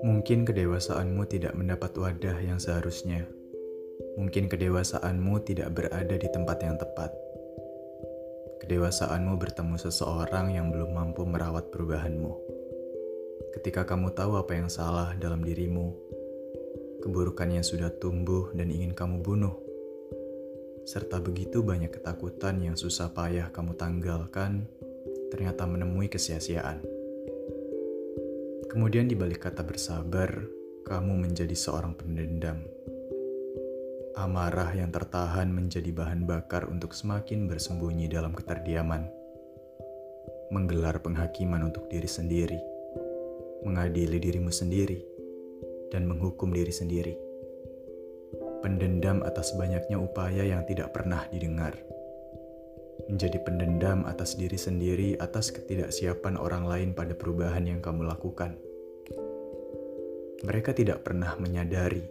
Mungkin kedewasaanmu tidak mendapat wadah yang seharusnya. Mungkin kedewasaanmu tidak berada di tempat yang tepat. Kedewasaanmu bertemu seseorang yang belum mampu merawat perubahanmu. Ketika kamu tahu apa yang salah dalam dirimu, keburukan yang sudah tumbuh dan ingin kamu bunuh, serta begitu banyak ketakutan yang susah payah kamu tanggalkan, ternyata menemui kesia-siaan. Kemudian di balik kata bersabar, kamu menjadi seorang pendendam. Amarah yang tertahan menjadi bahan bakar untuk semakin bersembunyi dalam keterdiaman. Menggelar penghakiman untuk diri sendiri, mengadili dirimu sendiri, dan menghukum diri sendiri. Pendendam atas banyaknya upaya yang tidak pernah didengar menjadi pendendam atas diri sendiri atas ketidaksiapan orang lain pada perubahan yang kamu lakukan. Mereka tidak pernah menyadari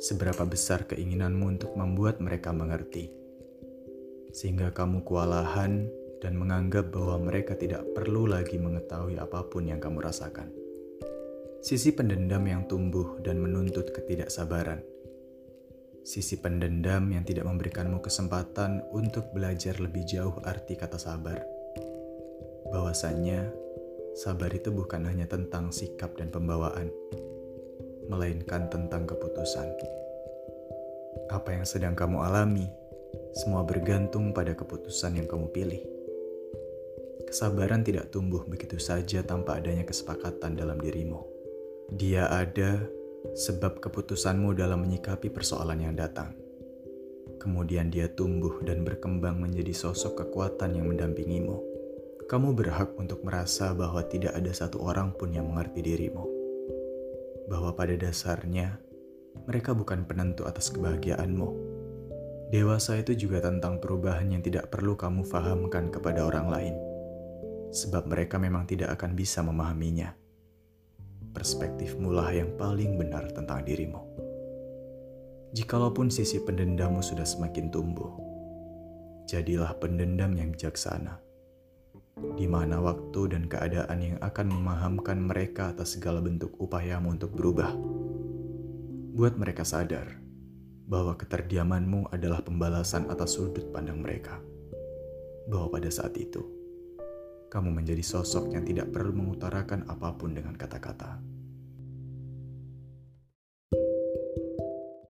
seberapa besar keinginanmu untuk membuat mereka mengerti, sehingga kamu kewalahan dan menganggap bahwa mereka tidak perlu lagi mengetahui apa pun yang kamu rasakan. Sisi pendendam yang tumbuh dan menuntut ketidaksabaran sisi pendendam yang tidak memberikanmu kesempatan untuk belajar lebih jauh arti kata sabar. Bahwasannya, sabar itu bukan hanya tentang sikap dan pembawaan, melainkan tentang keputusan. Apa yang sedang kamu alami, semua bergantung pada keputusan yang kamu pilih. Kesabaran tidak tumbuh begitu saja tanpa adanya kesepakatan dalam dirimu. Dia ada sebab keputusanmu dalam menyikapi persoalan yang datang. Kemudian dia tumbuh dan berkembang menjadi sosok kekuatan yang mendampingimu. Kamu berhak untuk merasa bahwa tidak ada satu orang pun yang mengerti dirimu. Bahwa pada dasarnya, mereka bukan penentu atas kebahagiaanmu. Dewasa itu juga tentang perubahan yang tidak perlu kamu fahamkan kepada orang lain, sebab mereka memang tidak akan bisa memahaminya perspektifmu lah yang paling benar tentang dirimu. Jikalaupun sisi pendendammu sudah semakin tumbuh, jadilah pendendam yang bijaksana, di mana waktu dan keadaan yang akan memahamkan mereka atas segala bentuk upayamu untuk berubah. Buat mereka sadar bahwa keterdiamanmu adalah pembalasan atas sudut pandang mereka. Bahwa pada saat itu, kamu menjadi sosok yang tidak perlu mengutarakan apa pun dengan kata-kata.